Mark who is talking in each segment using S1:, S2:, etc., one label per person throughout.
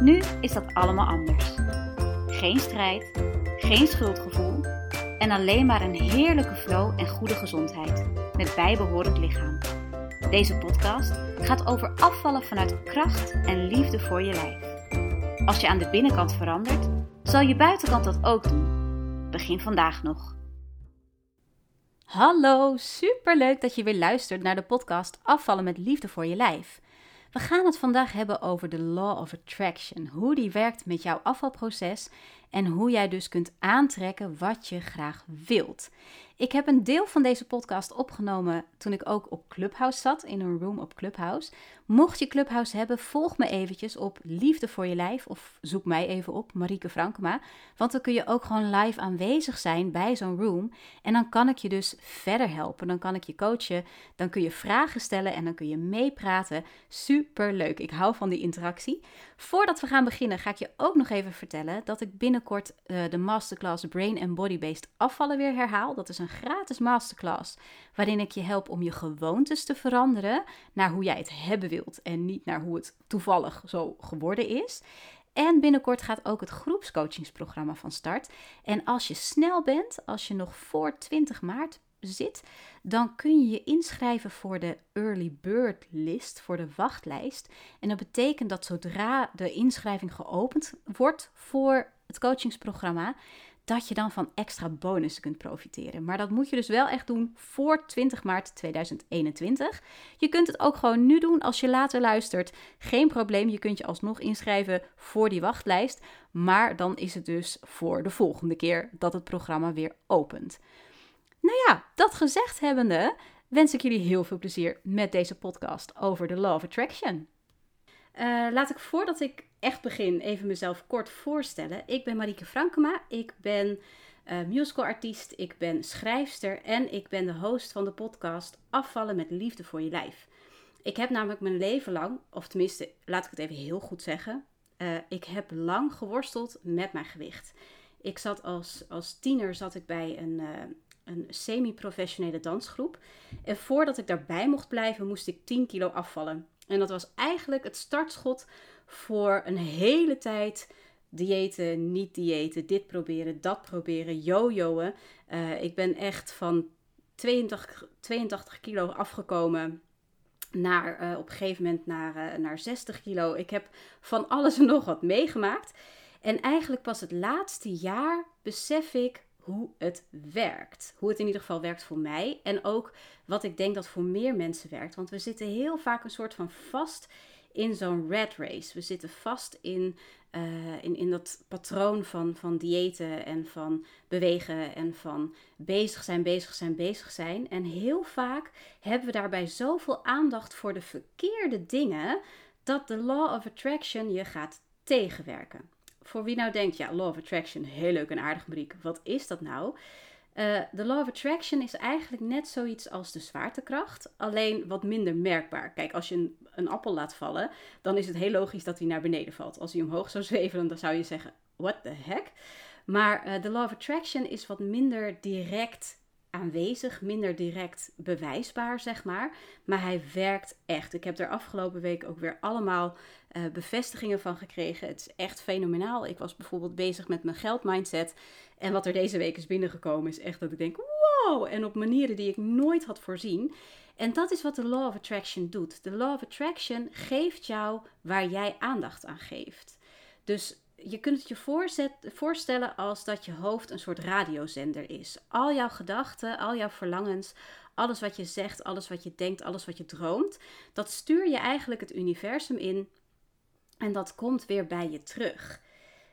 S1: Nu is dat allemaal anders. Geen strijd, geen schuldgevoel en alleen maar een heerlijke flow en goede gezondheid met bijbehorend lichaam. Deze podcast gaat over afvallen vanuit kracht en liefde voor je lijf. Als je aan de binnenkant verandert, zal je buitenkant dat ook doen. Begin vandaag nog. Hallo, superleuk dat je weer luistert naar de podcast Afvallen met liefde voor je lijf. We gaan het vandaag hebben over de Law of Attraction, hoe die werkt met jouw afvalproces en hoe jij dus kunt aantrekken wat je graag wilt. Ik heb een deel van deze podcast opgenomen toen ik ook op Clubhouse zat, in een room op Clubhouse. Mocht je Clubhouse hebben, volg me eventjes op Liefde voor je lijf of zoek mij even op, Marieke Frankema. Want dan kun je ook gewoon live aanwezig zijn bij zo'n room en dan kan ik je dus verder helpen. Dan kan ik je coachen, dan kun je vragen stellen en dan kun je meepraten. Super leuk, ik hou van die interactie. Voordat we gaan beginnen ga ik je ook nog even vertellen dat ik binnenkort uh, de masterclass Brain and Body Based afvallen weer herhaal. Dat is een gratis masterclass waarin ik je help om je gewoontes te veranderen naar hoe jij het hebben wilt en niet naar hoe het toevallig zo geworden is. En binnenkort gaat ook het groepscoachingsprogramma van start. En als je snel bent, als je nog voor 20 maart zit, dan kun je je inschrijven voor de Early Bird List, voor de wachtlijst. En dat betekent dat zodra de inschrijving geopend wordt voor het coachingsprogramma, dat je dan van extra bonussen kunt profiteren. Maar dat moet je dus wel echt doen voor 20 maart 2021. Je kunt het ook gewoon nu doen als je later luistert. Geen probleem, je kunt je alsnog inschrijven voor die wachtlijst. Maar dan is het dus voor de volgende keer dat het programma weer opent. Nou ja, dat gezegd hebbende, wens ik jullie heel veel plezier met deze podcast over de Law of Attraction. Uh, laat ik voordat ik echt begin even mezelf kort voorstellen. Ik ben Marieke Frankema. Ik ben uh, musicalartiest, ik ben schrijfster en ik ben de host van de podcast Afvallen met Liefde voor je Lijf. Ik heb namelijk mijn leven lang, of tenminste, laat ik het even heel goed zeggen, uh, ik heb lang geworsteld met mijn gewicht. Ik zat als, als tiener zat ik bij een, een semi-professionele dansgroep. En voordat ik daarbij mocht blijven, moest ik 10 kilo afvallen. En dat was eigenlijk het startschot voor een hele tijd diëten, niet diëten, dit proberen, dat proberen, jojoen. Uh, ik ben echt van 82, 82 kilo afgekomen naar uh, op een gegeven moment naar, uh, naar 60 kilo. Ik heb van alles en nog wat meegemaakt. En eigenlijk pas het laatste jaar besef ik hoe het werkt. Hoe het in ieder geval werkt voor mij. En ook wat ik denk dat voor meer mensen werkt. Want we zitten heel vaak een soort van vast in zo'n red race. We zitten vast in, uh, in, in dat patroon van, van diëten en van bewegen en van bezig zijn, bezig zijn, bezig zijn. En heel vaak hebben we daarbij zoveel aandacht voor de verkeerde dingen dat de law of attraction je gaat tegenwerken voor wie nou denkt, ja, Law of Attraction, heel leuk en aardig, Marieke. Wat is dat nou? Uh, de Law of Attraction is eigenlijk net zoiets als de zwaartekracht, alleen wat minder merkbaar. Kijk, als je een, een, appel laat vallen, dan is het heel logisch dat hij naar beneden valt. Als hij omhoog zou zweven, dan zou je zeggen, what the heck? Maar uh, de Law of Attraction is wat minder direct aanwezig, minder direct bewijsbaar, zeg maar. Maar hij werkt echt. Ik heb er afgelopen week ook weer allemaal uh, bevestigingen van gekregen. Het is echt fenomenaal. Ik was bijvoorbeeld bezig met mijn geldmindset. En wat er deze week is binnengekomen is echt dat ik denk, wow! En op manieren die ik nooit had voorzien. En dat is wat de Law of Attraction doet. De Law of Attraction geeft jou waar jij aandacht aan geeft. Dus je kunt het je voorzet, voorstellen als dat je hoofd een soort radiozender is. Al jouw gedachten, al jouw verlangens, alles wat je zegt, alles wat je denkt, alles wat je droomt, dat stuur je eigenlijk het universum in en dat komt weer bij je terug.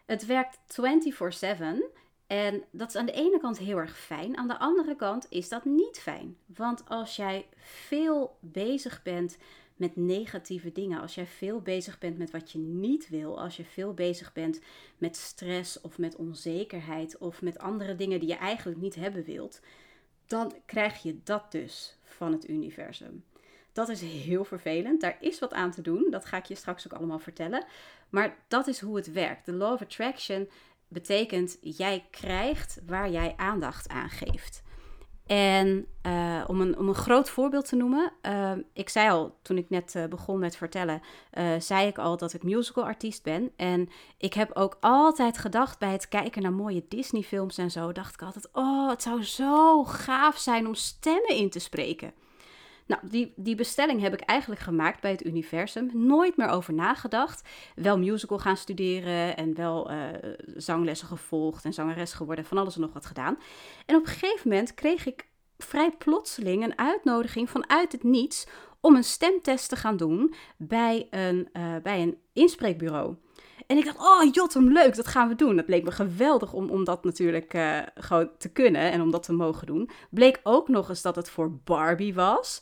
S1: Het werkt 24/7 en dat is aan de ene kant heel erg fijn, aan de andere kant is dat niet fijn. Want als jij veel bezig bent met negatieve dingen, als jij veel bezig bent met wat je niet wil, als je veel bezig bent met stress of met onzekerheid of met andere dingen die je eigenlijk niet hebben wilt, dan krijg je dat dus van het universum. Dat is heel vervelend. Daar is wat aan te doen. Dat ga ik je straks ook allemaal vertellen. Maar dat is hoe het werkt. De law of attraction betekent jij krijgt waar jij aandacht aan geeft. En uh, om, een, om een groot voorbeeld te noemen, uh, ik zei al toen ik net uh, begon met vertellen, zei ik al dat ik musicalartiest ben. En ik heb ook altijd gedacht bij het kijken naar mooie Disney-films en zo, dacht ik altijd, oh, het zou zo gaaf zijn om stemmen in te spreken. Nou, die, die bestelling heb ik eigenlijk gemaakt bij het universum. Nooit meer over nagedacht. Wel musical gaan studeren en wel uh, zanglessen gevolgd en zangeres geworden. Van alles en nog wat gedaan. En op een gegeven moment kreeg ik vrij plotseling een uitnodiging vanuit het niets om een stemtest te gaan doen bij een, uh, bij een inspreekbureau. En ik dacht, oh Jotem, leuk, dat gaan we doen. Het bleek me geweldig om, om dat natuurlijk uh, gewoon te kunnen en om dat te mogen doen. Bleek ook nog eens dat het voor Barbie was.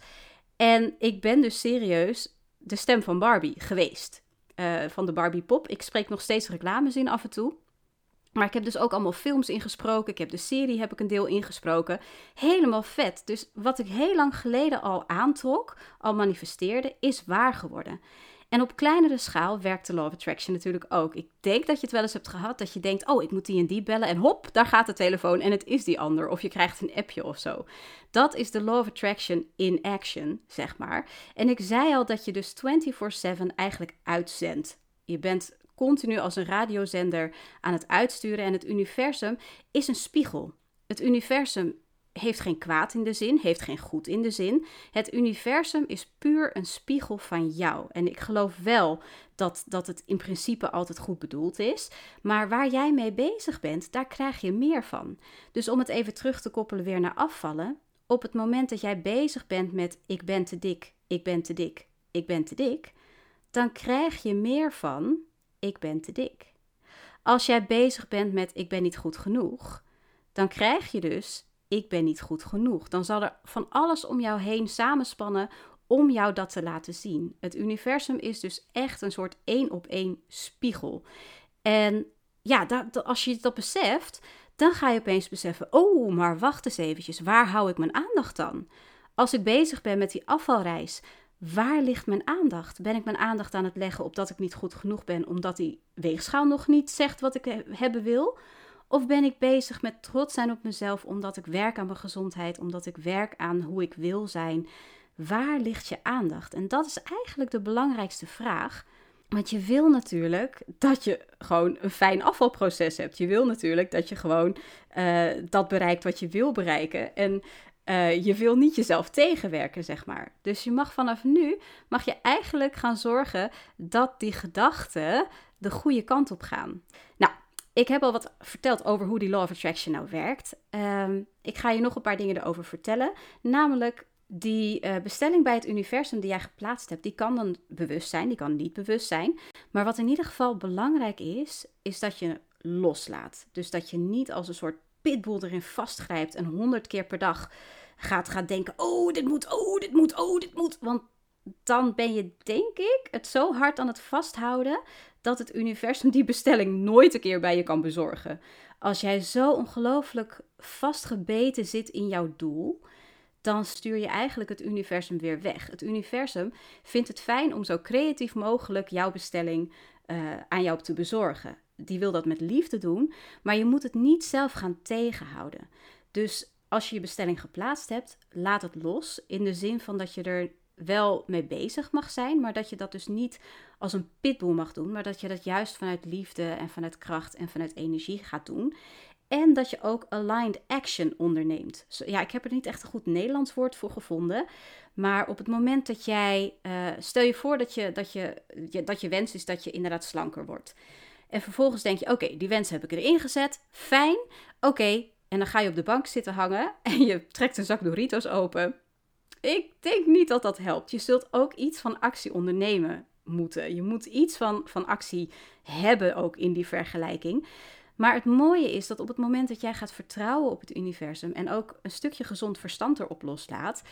S1: En ik ben dus serieus de stem van Barbie geweest. Uh, van de Barbie Pop. Ik spreek nog steeds reclames in af en toe. Maar ik heb dus ook allemaal films ingesproken. Ik heb de serie heb ik een deel ingesproken. Helemaal vet. Dus wat ik heel lang geleden al aantrok, al manifesteerde, is waar geworden. En op kleinere schaal werkt de Law of Attraction natuurlijk ook. Ik denk dat je het wel eens hebt gehad dat je denkt: oh, ik moet die en die bellen. En hop, daar gaat de telefoon en het is die ander. Of je krijgt een appje of zo. Dat is de Law of Attraction in action, zeg maar. En ik zei al dat je dus 24/7 eigenlijk uitzendt. Je bent continu als een radiozender aan het uitsturen en het universum is een spiegel. Het universum heeft geen kwaad in de zin, heeft geen goed in de zin. Het universum is puur een spiegel van jou. En ik geloof wel dat, dat het in principe altijd goed bedoeld is. Maar waar jij mee bezig bent, daar krijg je meer van. Dus om het even terug te koppelen weer naar afvallen. Op het moment dat jij bezig bent met ik ben te dik, ik ben te dik, ik ben te dik, dan krijg je meer van ik ben te dik. Als jij bezig bent met ik ben niet goed genoeg, dan krijg je dus ik ben niet goed genoeg. Dan zal er van alles om jou heen samenspannen om jou dat te laten zien. Het universum is dus echt een soort één op één spiegel. En ja, dat, als je dat beseft, dan ga je opeens beseffen: oh, maar wacht eens eventjes, waar hou ik mijn aandacht dan? Als ik bezig ben met die afvalreis, waar ligt mijn aandacht? Ben ik mijn aandacht aan het leggen op dat ik niet goed genoeg ben, omdat die weegschaal nog niet zegt wat ik hebben wil? Of ben ik bezig met trots zijn op mezelf omdat ik werk aan mijn gezondheid, omdat ik werk aan hoe ik wil zijn? Waar ligt je aandacht? En dat is eigenlijk de belangrijkste vraag. Want je wil natuurlijk dat je gewoon een fijn afvalproces hebt. Je wil natuurlijk dat je gewoon uh, dat bereikt wat je wil bereiken. En uh, je wil niet jezelf tegenwerken, zeg maar. Dus je mag vanaf nu, mag je eigenlijk gaan zorgen dat die gedachten de goede kant op gaan. Nou, ik heb al wat verteld over hoe die Law of Attraction nou werkt. Um, ik ga je nog een paar dingen erover vertellen. Namelijk die uh, bestelling bij het universum die jij geplaatst hebt, die kan dan bewust zijn, die kan niet bewust zijn. Maar wat in ieder geval belangrijk is, is dat je loslaat. Dus dat je niet als een soort pitbull erin vastgrijpt en honderd keer per dag gaat, gaat denken: oh, dit moet, oh, dit moet, oh, dit moet. Want dan ben je, denk ik, het zo hard aan het vasthouden dat het universum die bestelling nooit een keer bij je kan bezorgen. Als jij zo ongelooflijk vastgebeten zit in jouw doel, dan stuur je eigenlijk het universum weer weg. Het universum vindt het fijn om zo creatief mogelijk jouw bestelling uh, aan jou te bezorgen. Die wil dat met liefde doen, maar je moet het niet zelf gaan tegenhouden. Dus als je je bestelling geplaatst hebt, laat het los. In de zin van dat je er wel mee bezig mag zijn, maar dat je dat dus niet als een pitbull mag doen, maar dat je dat juist vanuit liefde en vanuit kracht en vanuit energie gaat doen. En dat je ook aligned action onderneemt. Ja, ik heb er niet echt een goed Nederlands woord voor gevonden. Maar op het moment dat jij. Uh, stel je voor dat je, dat, je, dat je wens is dat je inderdaad slanker wordt. En vervolgens denk je: oké, die wens heb ik erin gezet. Fijn. Oké. En dan ga je op de bank zitten hangen en je trekt een zak Doritos open. Ik denk niet dat dat helpt. Je zult ook iets van actie ondernemen moeten. Je moet iets van, van actie hebben ook in die vergelijking. Maar het mooie is dat op het moment dat jij gaat vertrouwen op het universum en ook een stukje gezond verstand erop loslaat,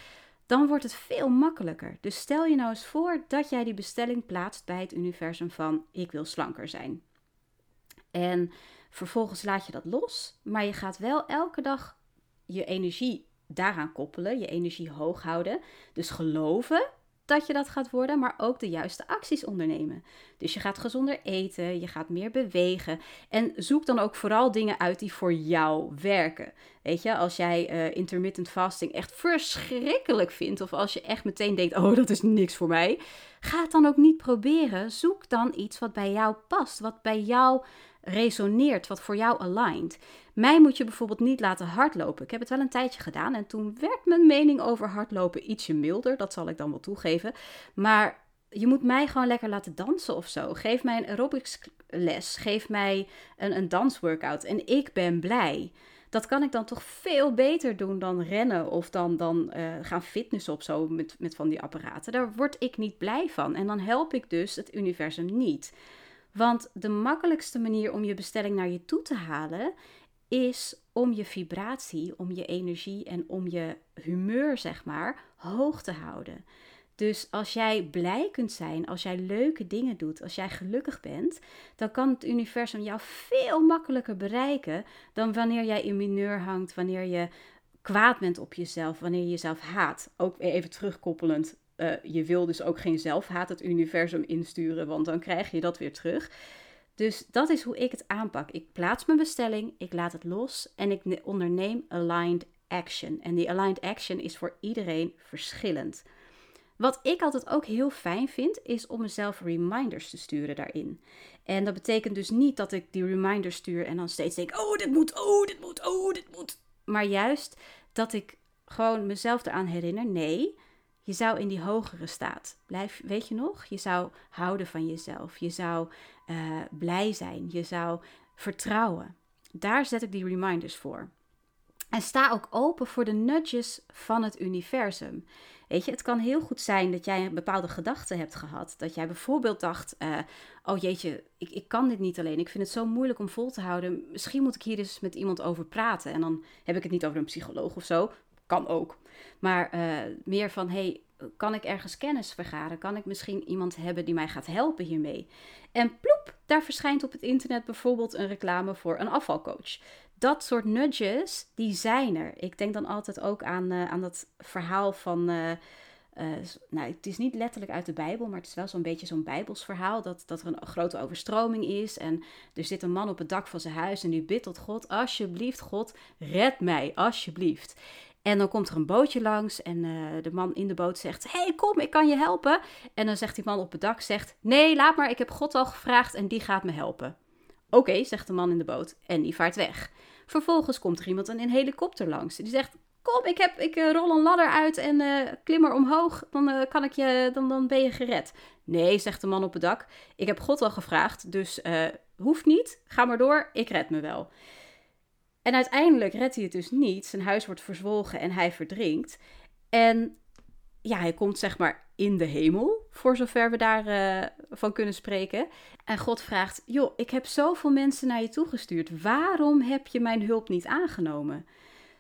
S1: dan wordt het veel makkelijker. Dus stel je nou eens voor dat jij die bestelling plaatst bij het universum van ik wil slanker zijn. En vervolgens laat je dat los, maar je gaat wel elke dag je energie daaraan koppelen, je energie hoog houden. Dus geloven dat je dat gaat worden, maar ook de juiste acties ondernemen. Dus je gaat gezonder eten, je gaat meer bewegen en zoek dan ook vooral dingen uit die voor jou werken. Weet je, als jij uh, intermittent fasting echt verschrikkelijk vindt of als je echt meteen denkt, oh dat is niks voor mij, ga het dan ook niet proberen. Zoek dan iets wat bij jou past, wat bij jou resoneert, wat voor jou aligned. Mij moet je bijvoorbeeld niet laten hardlopen. Ik heb het wel een tijdje gedaan en toen werd mijn mening over hardlopen ietsje milder. Dat zal ik dan wel toegeven. Maar je moet mij gewoon lekker laten dansen of zo. Geef mij een aerobics les. Geef mij een, een dansworkout. En ik ben blij. Dat kan ik dan toch veel beter doen dan rennen of dan, dan uh, gaan fitnessen of zo met, met van die apparaten. Daar word ik niet blij van. En dan help ik dus het universum niet. Want de makkelijkste manier om je bestelling naar je toe te halen is om je vibratie, om je energie en om je humeur, zeg maar, hoog te houden. Dus als jij blij kunt zijn, als jij leuke dingen doet, als jij gelukkig bent, dan kan het universum jou veel makkelijker bereiken dan wanneer jij in mineur hangt, wanneer je kwaad bent op jezelf, wanneer je jezelf haat. Ook even terugkoppelend uh, je wil dus ook geen zelfhaat het universum insturen, want dan krijg je dat weer terug. Dus dat is hoe ik het aanpak. Ik plaats mijn bestelling, ik laat het los en ik onderneem aligned action. En die aligned action is voor iedereen verschillend. Wat ik altijd ook heel fijn vind, is om mezelf reminders te sturen daarin. En dat betekent dus niet dat ik die reminders stuur en dan steeds denk: oh, dit moet, oh, dit moet, oh, dit moet. Maar juist dat ik gewoon mezelf eraan herinner: nee, je zou in die hogere staat blijf, weet je nog? Je zou houden van jezelf. Je zou uh, blij zijn. Je zou vertrouwen. Daar zet ik die reminders voor. En sta ook open voor de nudges van het universum. Weet je, het kan heel goed zijn dat jij een bepaalde gedachte hebt gehad. Dat jij bijvoorbeeld dacht: uh, Oh jeetje, ik, ik kan dit niet alleen. Ik vind het zo moeilijk om vol te houden. Misschien moet ik hier eens met iemand over praten. En dan heb ik het niet over een psycholoog of zo. Kan ook. Maar uh, meer van, hey, kan ik ergens kennis vergaren? Kan ik misschien iemand hebben die mij gaat helpen hiermee? En ploep, daar verschijnt op het internet bijvoorbeeld een reclame voor een afvalcoach. Dat soort nudges, die zijn er. Ik denk dan altijd ook aan, uh, aan dat verhaal van... Uh, nou, het is niet letterlijk uit de Bijbel, maar het is wel zo'n beetje zo'n Bijbels verhaal. Dat, dat er een grote overstroming is. En er zit een man op het dak van zijn huis en die bidt tot God: Alsjeblieft, God, red mij, alsjeblieft. En dan komt er een bootje langs en uh, de man in de boot zegt: hey, kom, ik kan je helpen. En dan zegt die man op het dak: zegt, Nee, laat maar, ik heb God al gevraagd en die gaat me helpen. Oké, zegt de man in de boot en die vaart weg. Vervolgens komt er iemand in een helikopter langs. Die zegt: Kom, ik, heb, ik uh, rol een ladder uit en uh, klim er omhoog. Dan, kan ik je, dan, dan ben je gered. Nee, zegt de man op het dak. Ik heb God al gevraagd, dus hoeft niet. Ga maar door, ik red me wel. En uiteindelijk redt hij het dus niet. Zijn huis wordt verzwolgen en hij verdrinkt. En ja, hij komt zeg maar in de hemel, voor zover we daarvan uh, van kunnen spreken. En God vraagt: Joh, ik heb zoveel mensen naar je toegestuurd. Waarom heb je mijn hulp niet aangenomen?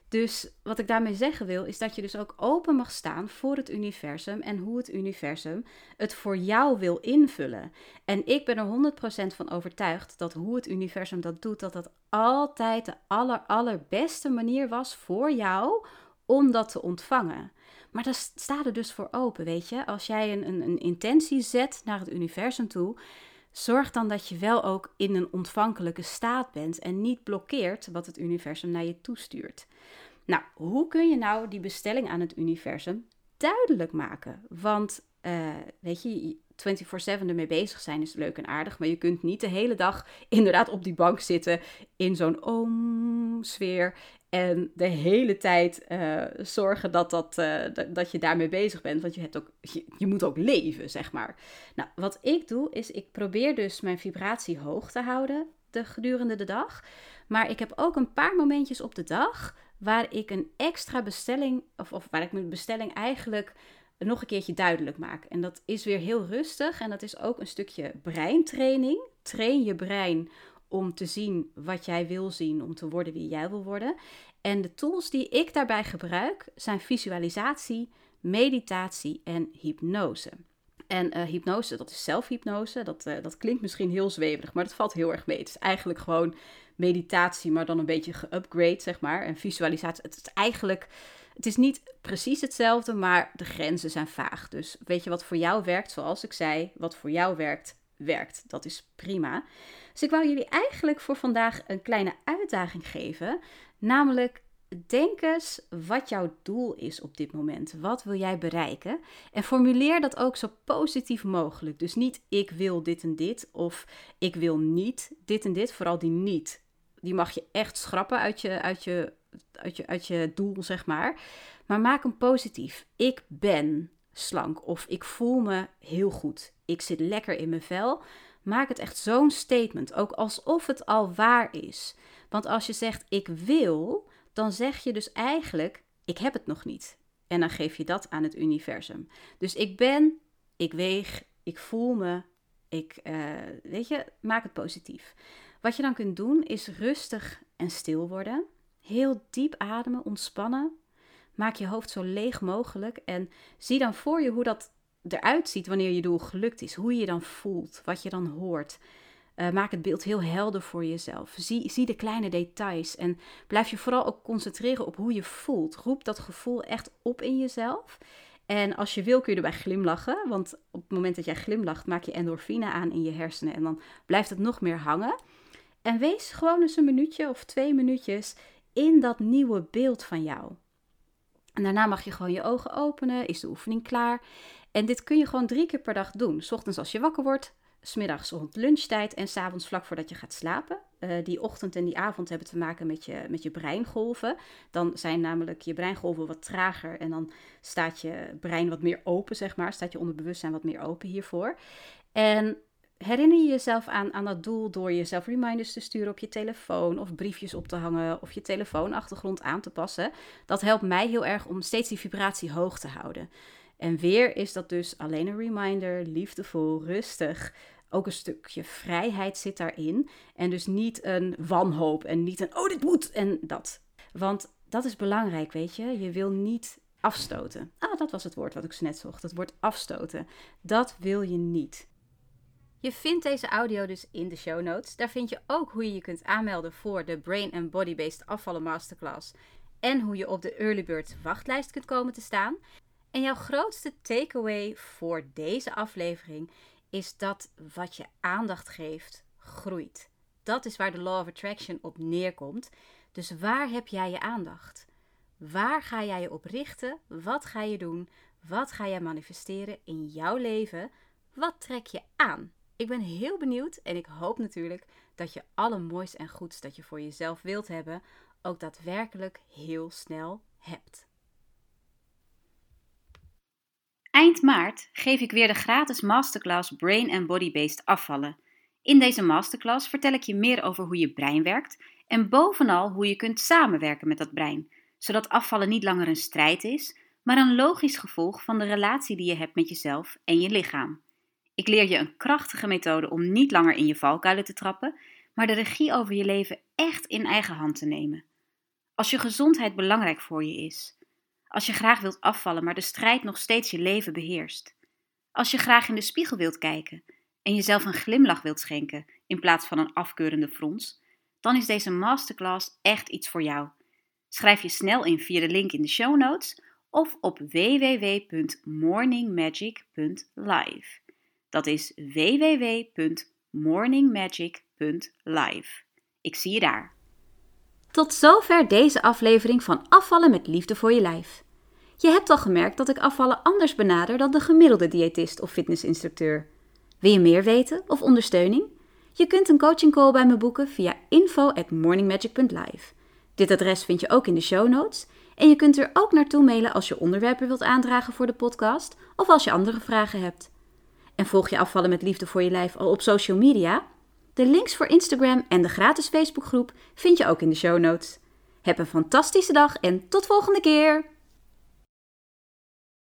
S1: Dus wat ik daarmee zeggen wil, is dat je dus ook open mag staan voor het universum en hoe het universum het voor jou wil invullen. En ik ben er 100% van overtuigd dat hoe het universum dat doet, dat dat altijd de aller, allerbeste manier was voor jou om dat te ontvangen. Maar daar staat er dus voor open, weet je. Als jij een, een, een intentie zet naar het universum toe, zorg dan dat je wel ook in een ontvankelijke staat bent en niet blokkeert wat het universum naar je toestuurt. Nou, hoe kun je nou die bestelling aan het universum duidelijk maken? Want uh, weet je, 24/7 ermee bezig zijn is leuk en aardig, maar je kunt niet de hele dag inderdaad op die bank zitten in zo'n om-sfeer en de hele tijd uh, zorgen dat, dat, uh, dat je daarmee bezig bent. Want je, hebt ook, je, je, moet ook leven, zeg maar. Nou, wat ik doe, is ik probeer dus mijn vibratie hoog te houden de, gedurende de dag. Maar ik heb ook een paar momentjes op de dag waar ik een extra bestelling, of, of waar ik mijn bestelling eigenlijk nog een keertje duidelijk maak. En dat is weer heel rustig en dat is ook een stukje breintraining. Train je brein om te zien wat jij wil zien, om te worden wie jij wil worden. En de tools die ik daarbij gebruik zijn visualisatie, meditatie en hypnose. En uh, hypnose, dat is zelfhypnose. Dat, uh, dat klinkt misschien heel zweverig, maar dat valt heel erg mee. Het is eigenlijk gewoon meditatie, maar dan een beetje geupgrade, zeg maar. En visualisatie, het is eigenlijk, het is niet precies hetzelfde, maar de grenzen zijn vaag. Dus weet je wat voor jou werkt, zoals ik zei, wat voor jou werkt, werkt. Dat is prima. Dus ik wou jullie eigenlijk voor vandaag een kleine uitdaging geven. Namelijk, denk eens wat jouw doel is op dit moment. Wat wil jij bereiken? En formuleer dat ook zo positief mogelijk. Dus niet ik wil dit en dit of ik wil niet dit en dit. Vooral die niet. Die mag je echt schrappen uit je, uit je, uit je, uit je doel, zeg maar. Maar maak hem positief. Ik ben slank of ik voel me heel goed. Ik zit lekker in mijn vel. Maak het echt zo'n statement, ook alsof het al waar is. Want als je zegt ik wil, dan zeg je dus eigenlijk ik heb het nog niet. En dan geef je dat aan het universum. Dus ik ben, ik weeg, ik voel me, ik, uh, weet je, maak het positief. Wat je dan kunt doen is rustig en stil worden. Heel diep ademen, ontspannen. Maak je hoofd zo leeg mogelijk en zie dan voor je hoe dat eruit ziet wanneer je doel gelukt is. Hoe je je dan voelt, wat je dan hoort. Uh, maak het beeld heel helder voor jezelf. Zie, zie de kleine details en blijf je vooral ook concentreren op hoe je voelt. Roep dat gevoel echt op in jezelf. En als je wil kun je erbij glimlachen, want op het moment dat jij glimlacht maak je endorfine aan in je hersenen en dan blijft het nog meer hangen. En wees gewoon eens een minuutje of twee minuutjes in dat nieuwe beeld van jou. En daarna mag je gewoon je ogen openen, is de oefening klaar. En dit kun je gewoon drie keer per dag doen. S ochtends als je wakker wordt, smiddags rond lunchtijd en s'avonds vlak voordat je gaat slapen. Uh, die ochtend en die avond hebben te maken met je, met je breingolven. Dan zijn namelijk je breingolven wat trager en dan staat je brein wat meer open, zeg maar. Staat je onderbewustzijn wat meer open hiervoor. En herinner je jezelf aan, aan dat doel door jezelf reminders te sturen op je telefoon of briefjes op te hangen of je telefoonachtergrond aan te passen. Dat helpt mij heel erg om steeds die vibratie hoog te houden. En weer is dat dus alleen een reminder, liefdevol, rustig. Ook een stukje vrijheid zit daarin. En dus niet een wanhoop en niet een oh dit moet en dat. Want dat is belangrijk, weet je. Je wil niet afstoten. Ah, dat was het woord wat ik net zocht. Het woord afstoten. Dat wil je niet. Je vindt deze audio dus in de show notes. Daar vind je ook hoe je je kunt aanmelden voor de Brain and Body Based Afvallen Masterclass. En hoe je op de Early Bird wachtlijst kunt komen te staan. En jouw grootste takeaway voor deze aflevering is dat wat je aandacht geeft, groeit. Dat is waar de Law of Attraction op neerkomt. Dus waar heb jij je aandacht? Waar ga jij je op richten? Wat ga je doen? Wat ga je manifesteren in jouw leven? Wat trek je aan? Ik ben heel benieuwd en ik hoop natuurlijk dat je alle moois en goeds dat je voor jezelf wilt hebben, ook daadwerkelijk heel snel hebt. Eind maart geef ik weer de gratis masterclass Brain and Body Based afvallen. In deze masterclass vertel ik je meer over hoe je brein werkt en bovenal hoe je kunt samenwerken met dat brein, zodat afvallen niet langer een strijd is, maar een logisch gevolg van de relatie die je hebt met jezelf en je lichaam. Ik leer je een krachtige methode om niet langer in je valkuilen te trappen, maar de regie over je leven echt in eigen hand te nemen. Als je gezondheid belangrijk voor je is, als je graag wilt afvallen, maar de strijd nog steeds je leven beheerst. Als je graag in de spiegel wilt kijken en jezelf een glimlach wilt schenken in plaats van een afkeurende frons, dan is deze masterclass echt iets voor jou. Schrijf je snel in via de link in de show notes of op www.morningmagic.live. Dat is www.morningmagic.live. Ik zie je daar. Tot zover deze aflevering van Afvallen met Liefde voor je Lijf. Je hebt al gemerkt dat ik afvallen anders benader dan de gemiddelde diëtist of fitnessinstructeur. Wil je meer weten of ondersteuning? Je kunt een coaching call bij me boeken via info at morningmagic.live. Dit adres vind je ook in de show notes. En je kunt er ook naartoe mailen als je onderwerpen wilt aandragen voor de podcast of als je andere vragen hebt. En volg je afvallen met liefde voor je lijf al op social media? De links voor Instagram en de gratis Facebookgroep vind je ook in de show notes. Heb een fantastische dag en tot volgende keer!